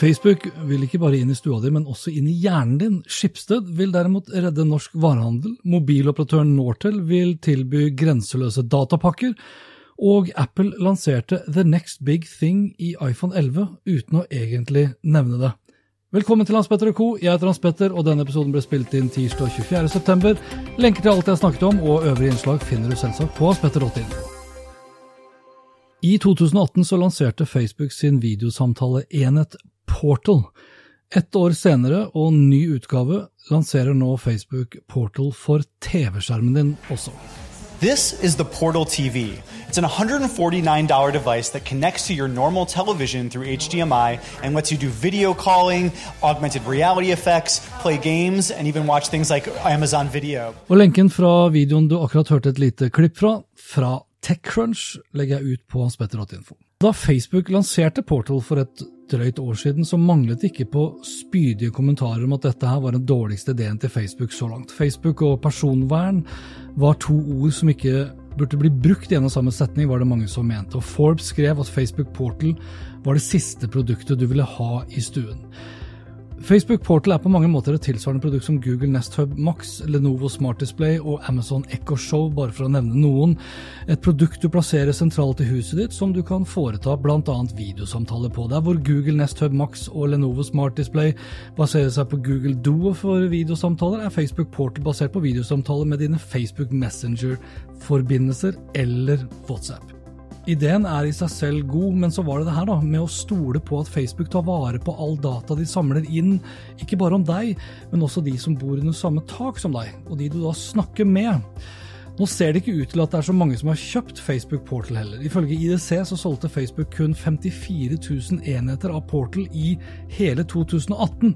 Facebook vil ikke bare inn i stua di, men også inn i hjernen din. Schibsted vil derimot redde norsk varehandel, mobiloperatøren Nortel vil tilby grenseløse datapakker, og Apple lanserte The Next Big Thing i iPhone 11 uten å egentlig nevne det. Velkommen til Hans Petter og co. Jeg heter Hans Petter, og denne episoden ble spilt inn tirsdag 24.9. Lenker til alt jeg har snakket om, og øvrige innslag finner du selvsagt på hanspetter.in. I 2018 så lanserte Facebook sin videosamtaleenhet Portal. Ett år senere og ny utgave lanserer nå Facebook Portal for TV-skjermen din også. This is the Portal TV. It's an $149 device that connects to your normal television through HDMI and lets you do video calling, augmented reality effects, play games, and even watch things like Amazon Video. Og lenken fra videoen du akkurat hørte et lite klipp fra, fra TechCrunch, legger jeg ut på hanspetter.info. Da Facebook lanserte Portal for et drøyt år siden, så manglet det ikke på spydige kommentarer om at dette her var den dårligste ideen til Facebook så langt. Facebook og personvern var to ord som ikke burde bli brukt i en og samme setning, var det mange som mente. Og Forbes skrev at Facebook Portal var det siste produktet du ville ha i stuen. Facebook Portal er på mange måter et tilsvarende produkt som Google Nest Hub Max, Lenovo Smart Display og Amazon Echo Show, bare for å nevne noen. Et produkt du plasserer sentralt i huset ditt, som du kan foreta bl.a. videosamtaler på. Der hvor Google Nest Hub Max og Lenovo Smart Display baserer seg på Google Duo for videosamtaler, er Facebook Portal basert på videosamtaler med dine Facebook Messenger-forbindelser eller WhatsApp. Ideen er i seg selv god, men så var det det her da, med å stole på at Facebook tar vare på all data de samler inn, ikke bare om deg, men også de som bor under samme tak som deg, og de du da snakker med. Nå ser det ikke ut til at det er så mange som har kjøpt Facebook Portal heller. Ifølge IDC så solgte Facebook kun 54 000 enheter av Portal i hele 2018.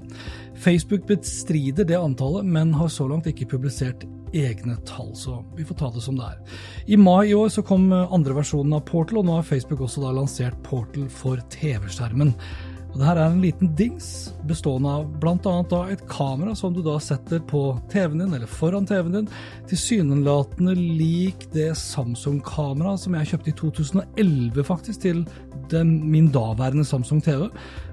Facebook bestrider det antallet, men har så langt ikke publisert egne tall, så vi får ta det som det er. I mai i år så kom andre versjonen av Portal, og nå har Facebook også da lansert Portal for TV-skjermen. Og det her er en liten dings bestående av bl.a. et kamera som du da setter på TV-en din, eller foran TV-en din, tilsynelatende lik det Samsung-kameraet som jeg kjøpte i 2011, faktisk, til den, min daværende Samsung TV,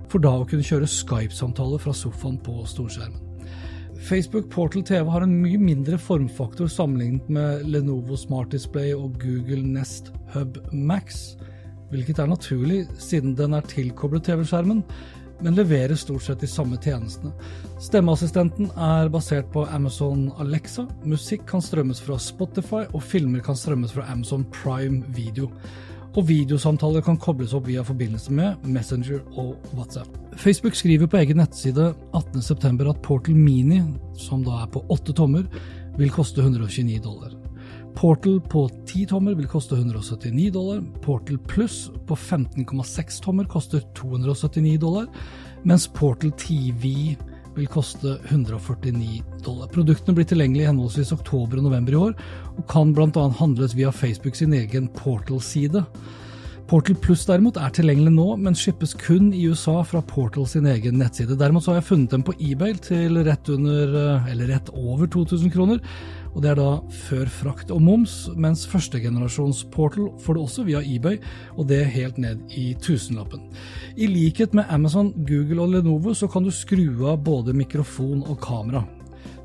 for da å kunne kjøre Skype-samtaler fra sofaen på storskjermen. Facebook Portal TV har en mye mindre formfaktor sammenlignet med Lenovo Smart Display og Google Nest Hub Max hvilket er naturlig siden den er tilkoblet TV-skjermen, men leverer stort sett de samme tjenestene. Stemmeassistenten er basert på Amazon Alexa, musikk kan strømmes fra Spotify, og filmer kan strømmes fra Amazon Prime Video. Og videosamtaler kan kobles opp via forbindelse med Messenger og WhatsApp. Facebook skriver på egen nettside 18.9 at Portal Mini, som da er på 8 tommer, vil koste 129 dollar. Portal på 10 tommer vil koste 179 dollar. Portal Pluss på 15,6 tommer koster 279 dollar, mens Portal TV vil koste 149 dollar. Produktene blir tilgjengelige i henholdsvis oktober og november i år, og kan bl.a. handles via Facebook sin egen Portal-side. Portal Plus derimot er tilgjengelig nå, men shippes kun i USA fra Portal sin egen nettside. Derimot har jeg funnet dem på eBay til rett under, eh, eller rett over 2000 kroner. Og Det er da før frakt og moms, mens førstegenerasjons Portal får det også via eBay, og det helt ned i tusenlappen. I likhet med Amazon, Google og Lenovo så kan du skru av både mikrofon og kamera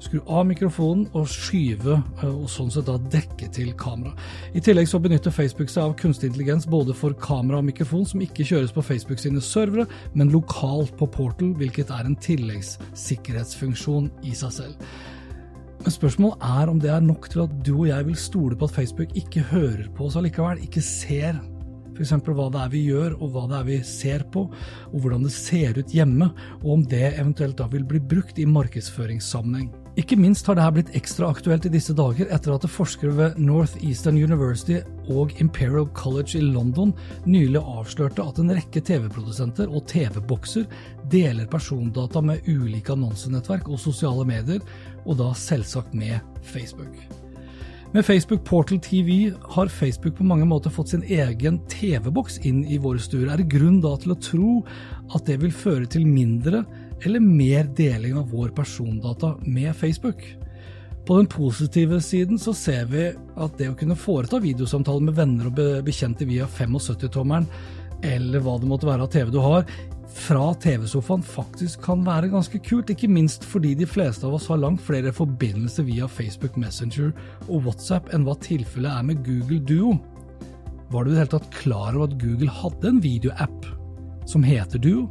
skru av mikrofonen og skyve, eh, og sånn sett da dekke til kamera. I tillegg så benytter Facebook seg av kunstig intelligens både for kamera og mikrofon, som ikke kjøres på Facebook sine servere, men lokalt på Portal, hvilket er en tilleggssikkerhetsfunksjon i seg selv. Men spørsmålet er om det er nok til at du og jeg vil stole på at Facebook ikke hører på oss allikevel, ikke ser F.eks. hva det er vi gjør, og hva det er vi ser på, og hvordan det ser ut hjemme, og om det eventuelt da vil bli brukt i markedsføringssammenheng. Ikke minst har dette blitt ekstra aktuelt i disse dager etter at forskere ved Northeastern University og Imperial College i London nylig avslørte at en rekke TV-produsenter og TV-bokser deler persondata med ulike annonsenettverk og sosiale medier, og da selvsagt med Facebook. Med Facebook Portal TV har Facebook på mange måter fått sin egen TV-boks inn i våre stuer. Er det grunn da til å tro at det vil føre til mindre eller mer deling av vår persondata med Facebook? På den positive siden så ser vi at det å kunne foreta videosamtaler med venner og bekjente via 75-tommeren, eller hva det måtte være av TV du har, fra TV-sofaen faktisk kan være ganske kult, ikke minst fordi de fleste av oss har langt flere forbindelser via Facebook Messenger og WhatsApp enn hva tilfellet er med Google Duo. Var du i det hele tatt klar over at Google hadde en videoapp som heter Duo?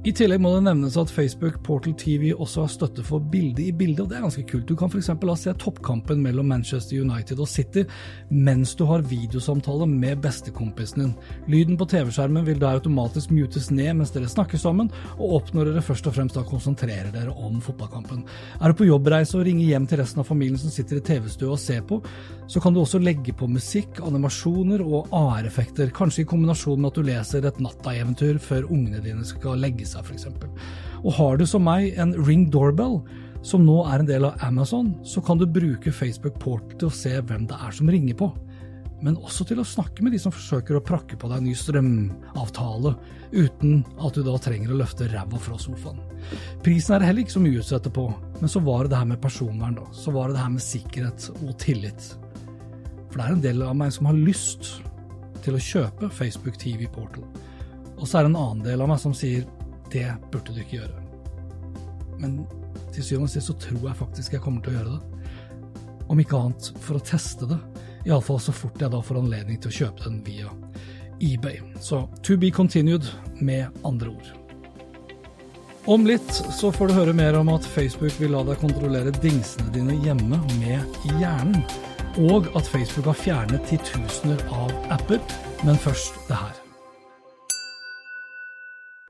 I tillegg må det nevnes at Facebook Portal TV også har støtte for bilde i bilde, og det er ganske kult. Du kan f.eks. se toppkampen mellom Manchester United og City mens du har videosamtale med bestekompisen din. Lyden på TV-skjermen vil da automatisk mutes ned mens dere snakker sammen, og opp når dere først og fremst da konsentrerer dere om fotballkampen. Er du på jobbreise og ringer hjem til resten av familien som sitter i TV-stua og ser på, så kan du også legge på musikk, animasjoner og AR-effekter, kanskje i kombinasjon med at du leser et natta-eventyr før ungene dine skal legge seg, f.eks. Og har du som meg en Ring Doorbell, som nå er en del av Amazon, så kan du bruke Facebook Port til å se hvem det er som ringer på. Men også til å snakke med de som forsøker å prakke på deg en ny strømavtale, uten at du da trenger å løfte ræva fra sofaen. Prisen er det heller ikke så mye å utsette på, men så var det det her med personvern, da. Så var det det her med sikkerhet og tillit. For det er en del av meg som har lyst til å kjøpe Facebook TV Portal. Og så er det en annen del av meg som sier det burde du ikke gjøre. Men til syvende og sist så tror jeg faktisk jeg kommer til å gjøre det. Om ikke annet for å teste det. Iallfall så fort jeg da får anledning til å kjøpe den via eBay. Så to be continued, med andre ord. Om litt så får du høre mer om at Facebook vil la deg kontrollere dingsene dine hjemme med hjernen, og at Facebook har fjernet titusener av apper. Men først det her.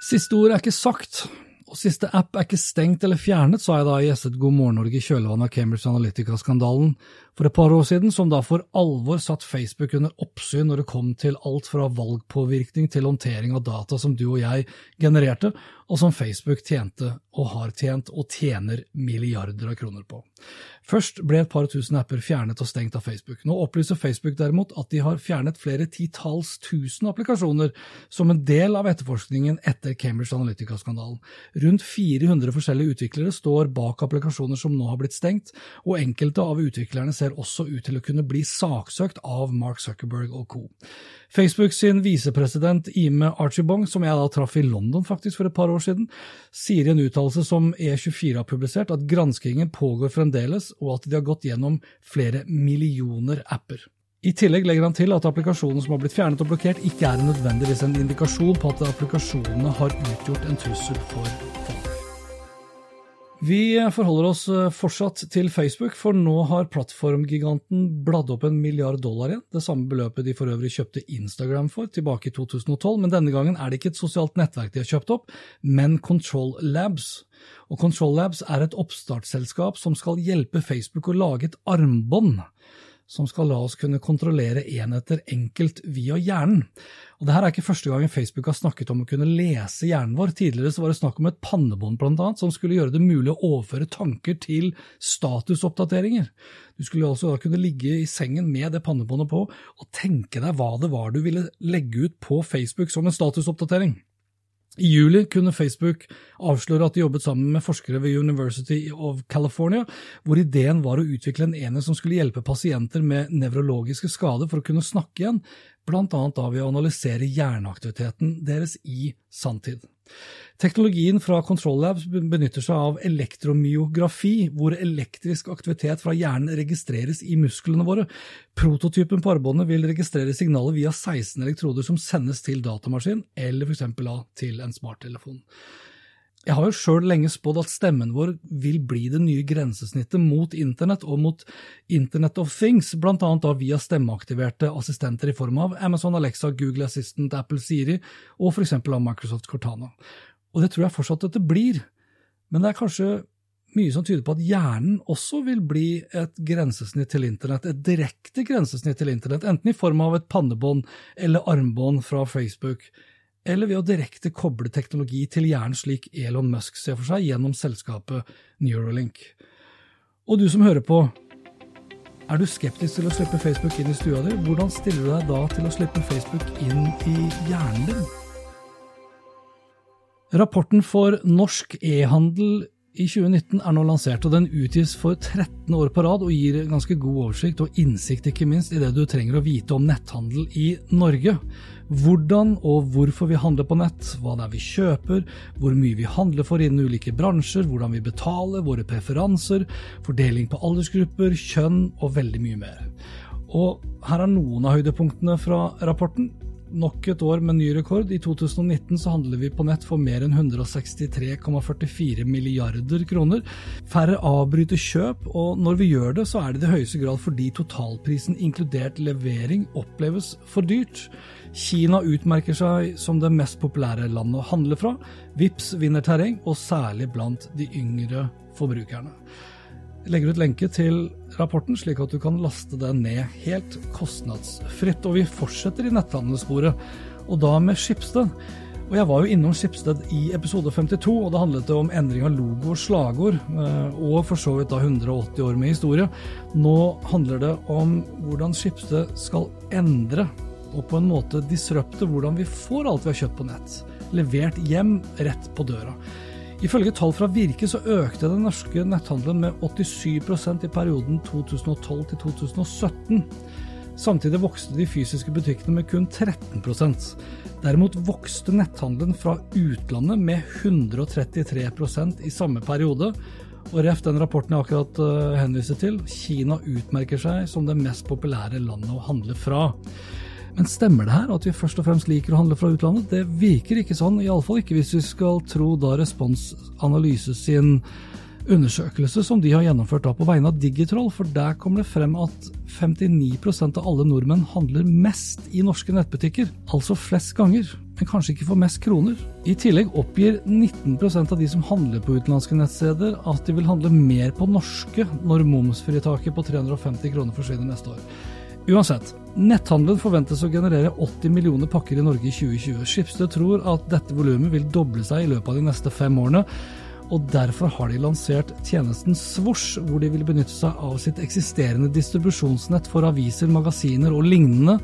Siste ord er ikke sagt, og siste app er ikke stengt eller fjernet, sa jeg da jeg gjestet God morgen Norge i kjølvannet av Cambridge Analytica-skandalen for et par år siden, som da for alvor satt Facebook under oppsyn når det kom til alt fra valgpåvirkning til håndtering av data som du og jeg genererte, og som Facebook tjente og har tjent og tjener milliarder av kroner på. Først ble et par tusen apper fjernet og stengt av Facebook. Nå opplyser Facebook derimot at de har fjernet flere titalls tusen applikasjoner som en del av etterforskningen etter Cambridge Analytica-skandalen. Rundt 400 forskjellige utviklere står bak applikasjoner som nå har blitt stengt, og enkelte av utviklerne ser også ut til å kunne bli saksøkt av Mark Zuckerberg og co. Facebook sin visepresident Ime Archibong, som jeg da traff i London faktisk for et par år siden, sier i en uttalelse som E24 har publisert, at granskingen pågår fremdeles, og at de har gått gjennom flere millioner apper. I tillegg legger han til at applikasjonen som har blitt fjernet og blokkert, ikke er nødvendigvis en indikasjon på at applikasjonene har utgjort en trussel for folk. Vi forholder oss eh, fortsatt til Facebook, for nå har plattformgiganten bladd opp en milliard dollar igjen, det samme beløpet de for øvrig kjøpte Instagram for tilbake i 2012, men denne gangen er det ikke et sosialt nettverk de har kjøpt opp, men Control Labs. Og Control Labs er et oppstartsselskap som skal hjelpe Facebook å lage et armbånd som skal la oss kunne kontrollere enheter enkelt via hjernen. Og det her er ikke første gangen Facebook har snakket om å kunne lese hjernen vår. Tidligere så var det snakk om et pannebånd blant annet, som skulle gjøre det mulig å overføre tanker til statusoppdateringer. Du skulle altså da kunne ligge i sengen med det pannebåndet på og tenke deg hva det var du ville legge ut på Facebook som en statusoppdatering. I juli kunne Facebook avsløre at de jobbet sammen med forskere ved University of California, hvor ideen var å utvikle en enhet som skulle hjelpe pasienter med nevrologiske skader for å kunne snakke igjen, blant annet da ved å analysere hjerneaktiviteten deres i sanntid. Teknologien fra Control Labs benytter seg av elektromyografi, hvor elektrisk aktivitet fra hjernen registreres i musklene våre. Prototypen på armbåndet vil registrere signaler via 16 elektroder som sendes til datamaskin, eller f.eks. til en smarttelefon. Jeg har jo sjøl lenge spådd at stemmen vår vil bli det nye grensesnittet mot internett og mot Internet of Things, blant annet da via stemmeaktiverte assistenter i form av Amazon Alexa, Google Assistant, Apple Siri og f.eks. av Microsoft Cortana. Og det tror jeg fortsatt at det blir, men det er kanskje mye som tyder på at hjernen også vil bli et grensesnitt til internett, et direkte grensesnitt til internett, enten i form av et pannebånd eller armbånd fra Facebook eller ved å direkte koble teknologi til hjernen slik Elon Musk ser for seg gjennom selskapet Neuralink. Og du som hører på, er du skeptisk til å slippe Facebook inn i stua di? Hvordan stiller du deg da til å slippe Facebook inn i hjernen din? Rapporten for norsk e-handel i 2019 er nå lansert, og den utgis for 13 år på rad og gir ganske god oversikt og innsikt, ikke minst, i det du trenger å vite om netthandel i Norge. Hvordan og hvorfor vi handler på nett, hva det er vi kjøper, hvor mye vi handler for innen ulike bransjer, hvordan vi betaler, våre preferanser, fordeling på aldersgrupper, kjønn og veldig mye mer. Og her er noen av høydepunktene fra rapporten. Nok et år med ny rekord. I 2019 så handler vi på nett for mer enn 163,44 milliarder kroner. Færre avbryter kjøp, og når vi gjør det, så er det i det høyeste grad fordi totalprisen inkludert levering oppleves for dyrt. Kina utmerker seg som det mest populære landet å handle fra. VIPS vinner terreng, og særlig blant de yngre forbrukerne. Jeg legger ut lenke til rapporten, slik at du kan laste den ned helt kostnadsfritt. Og vi fortsetter i netthandelssporet, og da med Skipsted. Og Jeg var jo innom Skipsted i episode 52, og det handlet om endring av logo og slagord. Eh, og for så vidt da 180 år med historie. Nå handler det om hvordan Skipsted skal endre og på en måte disrupte hvordan vi får alt vi har kjøpt på nett, levert hjem rett på døra. Ifølge tall fra Virke så økte den norske netthandelen med 87% i perioden 2012 til 2017. Samtidig vokste de fysiske butikkene med kun 13% Derimot vokste netthandelen fra utlandet med 133% i samme periode. Og ref den rapporten jeg akkurat uh, henviser til, Kina utmerker seg som det mest populære landet å handle fra. Men stemmer det her at vi først og fremst liker å handle fra utlandet? Det virker ikke sånn, iallfall ikke hvis vi skal tro da Respons Analyse sin undersøkelse som de har gjennomført da på vegne av Digitroll, for der kommer det frem at 59% av alle nordmenn handler mest i norske nettbutikker, altså flest ganger, men kanskje ikke for mest kroner. I tillegg oppgir 19% av de som handler på utenlandske nettsteder at de vil handle mer på norske når momsfritaket på 350 kroner forsvinner neste år. Uansett, netthandelen forventes å generere 80 millioner pakker i Norge i 2020. Skipsted tror at dette volumet vil doble seg i løpet av de neste fem årene, og derfor har de lansert tjenesten Svosj, hvor de vil benytte seg av sitt eksisterende distribusjonsnett for aviser, magasiner og lignende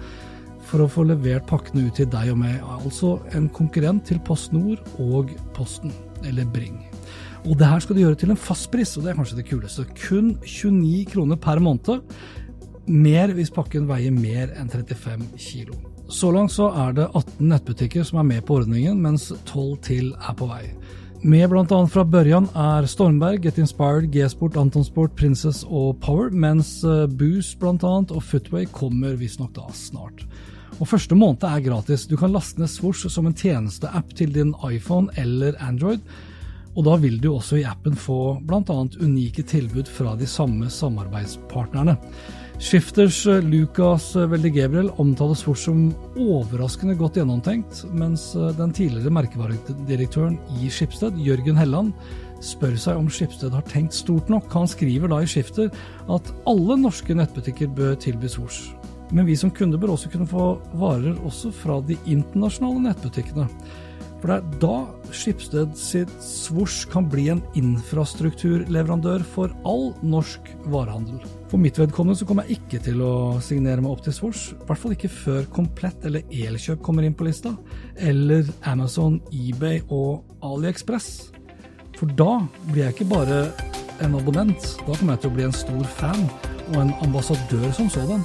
for å få levert pakkene ut til deg og meg, altså en konkurrent til Post Nord og Posten, eller Bring. Og det her skal de gjøre til en fastpris, og det er kanskje det kuleste. Kun 29 kroner per måned mer hvis pakken veier mer enn 35 kilo. Så langt så er det 18 nettbutikker som er med på ordningen, mens 12 til er på vei. Med bl.a. fra Børjan er Stormberg, Get Inspired, G-Sport, Antonsport, Princess og Power, mens eh, Boost bl.a. og Footway kommer visstnok da snart. Og Første måned er gratis. Du kan laste ned Swoosh som en tjenesteapp til din iPhone eller Android. Og da vil du også i appen få bl.a. unike tilbud fra de samme samarbeidspartnerne. Skifters eh, Lucas Veldig Gabriel omtales fort som overraskende godt gjennomtenkt, mens eh, den tidligere merkevaredirektøren i Skipsted, Jørgen Helland, spør seg om Skipsted har tenkt stort nok. Han skriver da i Skifter at alle norske nettbutikker bør tilby Swoosh. Men vi som kunder bør også kunne få varer også fra de internasjonale nettbutikkene. For det er da Skipsted sitt Svosj kan bli en infrastrukturleverandør for all norsk varehandel. For mitt vedkommende så kommer jeg ikke til å signere meg opp til Svosj, i hvert fall ikke før Komplett eller Elkjøp kommer inn på lista, eller Amazon, eBay og AliExpress. For da blir jeg ikke bare en abonnent, da kommer jeg til å bli en stor fan og en ambassadør som sådan.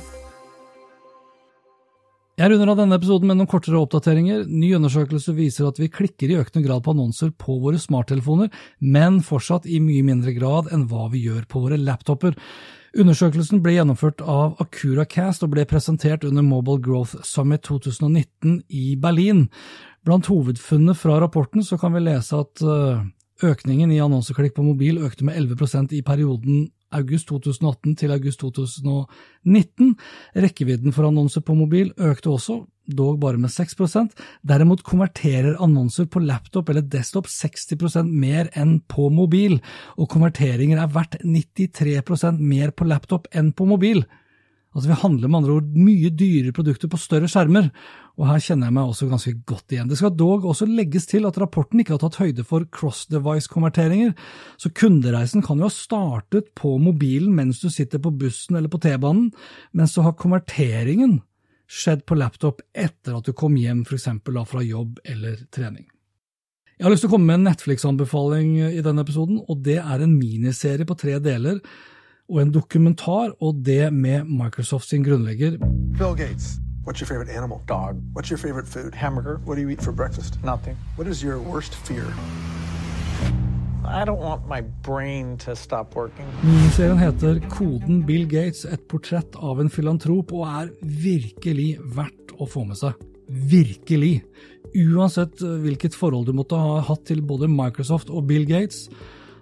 Jeg runder av denne episoden med noen kortere oppdateringer. Ny undersøkelse viser at vi klikker i økende grad på annonser på våre smarttelefoner, men fortsatt i mye mindre grad enn hva vi gjør på våre laptoper. Undersøkelsen ble gjennomført av AcuraCast og ble presentert under Mobile Growth Summit 2019 i Berlin. Blant hovedfunnene fra rapporten så kan vi lese at eh, økningen i annonseklikk på mobil økte med 11% i perioden august 2018 til august 2019. Rekkevidden for annonser på mobil økte også, dog bare med 6% Derimot konverterer annonser på laptop eller desktop 60% mer enn på mobil, og konverteringer er verdt 93% mer på laptop enn på mobil. Altså Vi handler med andre ord mye dyrere produkter på større skjermer, og her kjenner jeg meg også ganske godt igjen. Det skal dog også legges til at rapporten ikke har tatt høyde for cross-device-konverteringer, så kundereisen kan jo ha startet på mobilen mens du sitter på bussen eller på T-banen, men så har konverteringen skjedd på laptop etter at du kom hjem f.eks. fra jobb eller trening. Jeg har lyst til å komme med en Netflix-anbefaling i denne episoden, og det er en miniserie på tre deler og en dokumentar, og det med Microsoft sin grunnlegger Bill Gates. What's your favorite animal? Dog. What's your favorite food? Hamburger. What do you eat for breakfast? Nothing. What is your worst fear? Miniserien heter Koden Bill Gates, et portrett av en filantrop, og er virkelig verdt å få med seg. Virkelig. Uansett hvilket forhold du måtte ha hatt til både Microsoft og Bill Gates,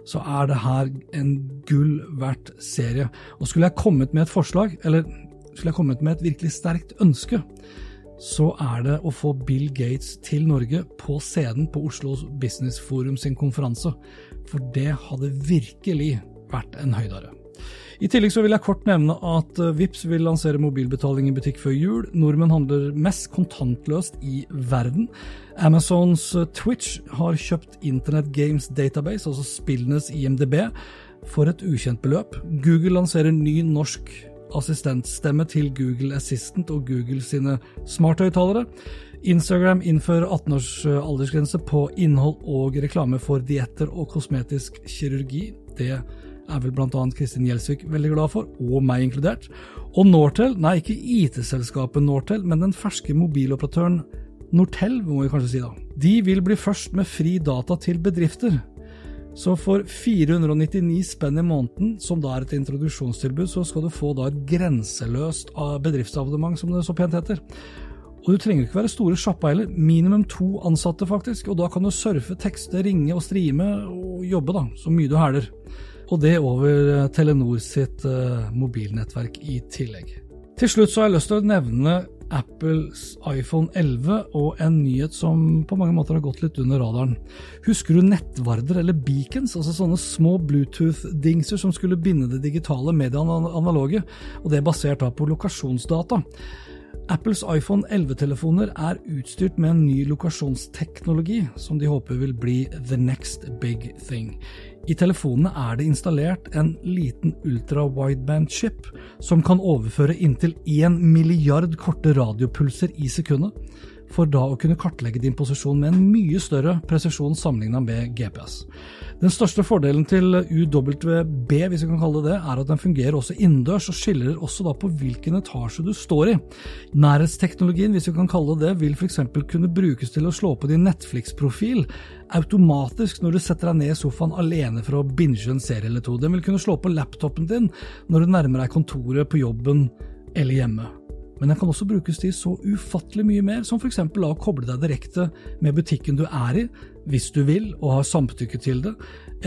så er det her en gull verdt serie. Og skulle jeg kommet med et forslag, eller skulle jeg kommet med et virkelig sterkt ønske, så er det å få Bill Gates til Norge på scenen på Oslo Business Forum sin konferanse. For det hadde virkelig vært en høydare. I tillegg så vil jeg kort nevne at eh, Vips vil lansere mobilbetaling i butikk før jul. Nordmenn handler mest kontantløst i verden. Amazons eh, Twitch har kjøpt Internet Games Database, altså spillenes IMDb, for et ukjent beløp. Google lanserer ny norsk assistentstemme til Google Assistant og Google sine smarthøyttalere. Instagram innfører 18 års eh, aldersgrense på innhold og reklame for dietter og kosmetisk kirurgi. Det er vel bl.a. Kristin Gjelsvik veldig glad for, og meg inkludert. Og Nortel, nei ikke IT-selskapet Nortel, men den ferske mobiloperatøren Nortel, må vi kanskje si da. De vil bli først med fri data til bedrifter. Så for 499 spenn i måneden, som da er et introduksjonstilbud, så skal du få da et grenseløst bedriftsabonnement, som det så pent heter. Og du trenger ikke være store sjappa heller, minimum to ansatte faktisk, og da kan du surfe, tekste, ringe og streame og jobbe da, så mye du hæler og det over eh, Telenor sitt uh, mobilnettverk i tillegg. Til slutt så har jeg lyst til å nevne Apples iPhone 11 og en nyhet som på mange måter har gått litt under radaren. Husker du nettvarder eller beacons, altså sånne små Bluetooth-dingser som skulle binde det digitale med det analoge, og det er basert da på lokasjonsdata. Apples iPhone 11-telefoner er utstyrt med en ny lokasjonsteknologi som de håper vil bli the next big thing. I telefonene er det installert en liten ultra-wideband-chip som kan overføre inntil 1 milliard korte radiopulser i sekundet, for da å kunne kartlegge din posisjon med en mye større presisjon sammenlignet med GPS. Den største fordelen til UWB, hvis vi kan kalle det det, er at den fungerer også innendørs, og skiller også da på hvilken etasje du står i. Nærhetsteknologien, hvis vi kan kalle det det, vil f.eks. kunne brukes til å slå på din Netflix-profil automatisk når du setter deg ned i sofaen alene for å binge en serie eller to. Den vil kunne slå på laptopen din når du nærmer deg kontoret på jobben eller hjemme. Men den kan også brukes til så ufattelig mye mer, som f.eks. å koble deg direkte med butikken du er i, hvis du vil og har samtykke til det,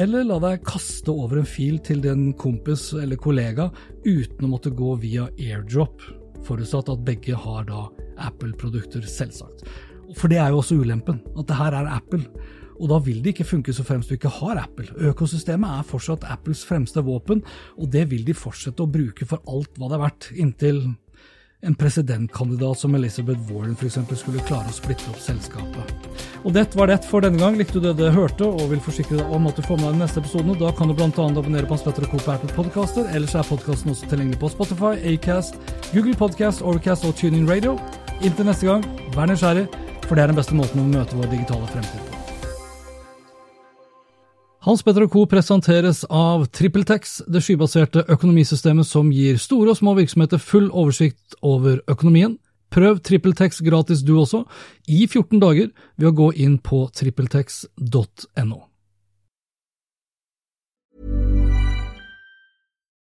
eller la deg kaste over en fil til din kompis eller kollega uten å måtte gå via airdrop, forutsatt at begge har da Apple-produkter, selvsagt. For det er jo også ulempen, at det her er Apple. Og da vil det ikke funke så fremst du ikke har Apple. Økosystemet er fortsatt Apples fremste våpen, og det vil de fortsette å bruke for alt hva det er verdt, inntil en presidentkandidat som Elizabeth Warren f.eks. skulle klare å splitte opp selskapet. Og det var det for denne gang. Likte du det du hørte og vil forsikre deg om at du får med deg de neste episodene, da kan du bl.a. abonnere på Hans Petter og Co. på Apple Podcaster. Ellers er podkasten også tilgjengelig på Spotify, Acast, Google Podcast, Overcast og TuneIn Radio. Inntil neste gang, vær nysgjerrig, for det er den beste måten å møte vår digitale fremtid på. Hans Petter Co. presenteres av TrippelTex, det skybaserte økonomisystemet som gir store og små virksomheter full oversikt over økonomien. Prøv TrippelTex gratis du også, i 14 dager, ved å gå inn på trippeltex.no.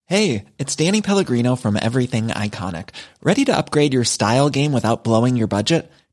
Hey, it's Danny Pellegrino from Everything Iconic. Ready to upgrade your style game without blowing your budget?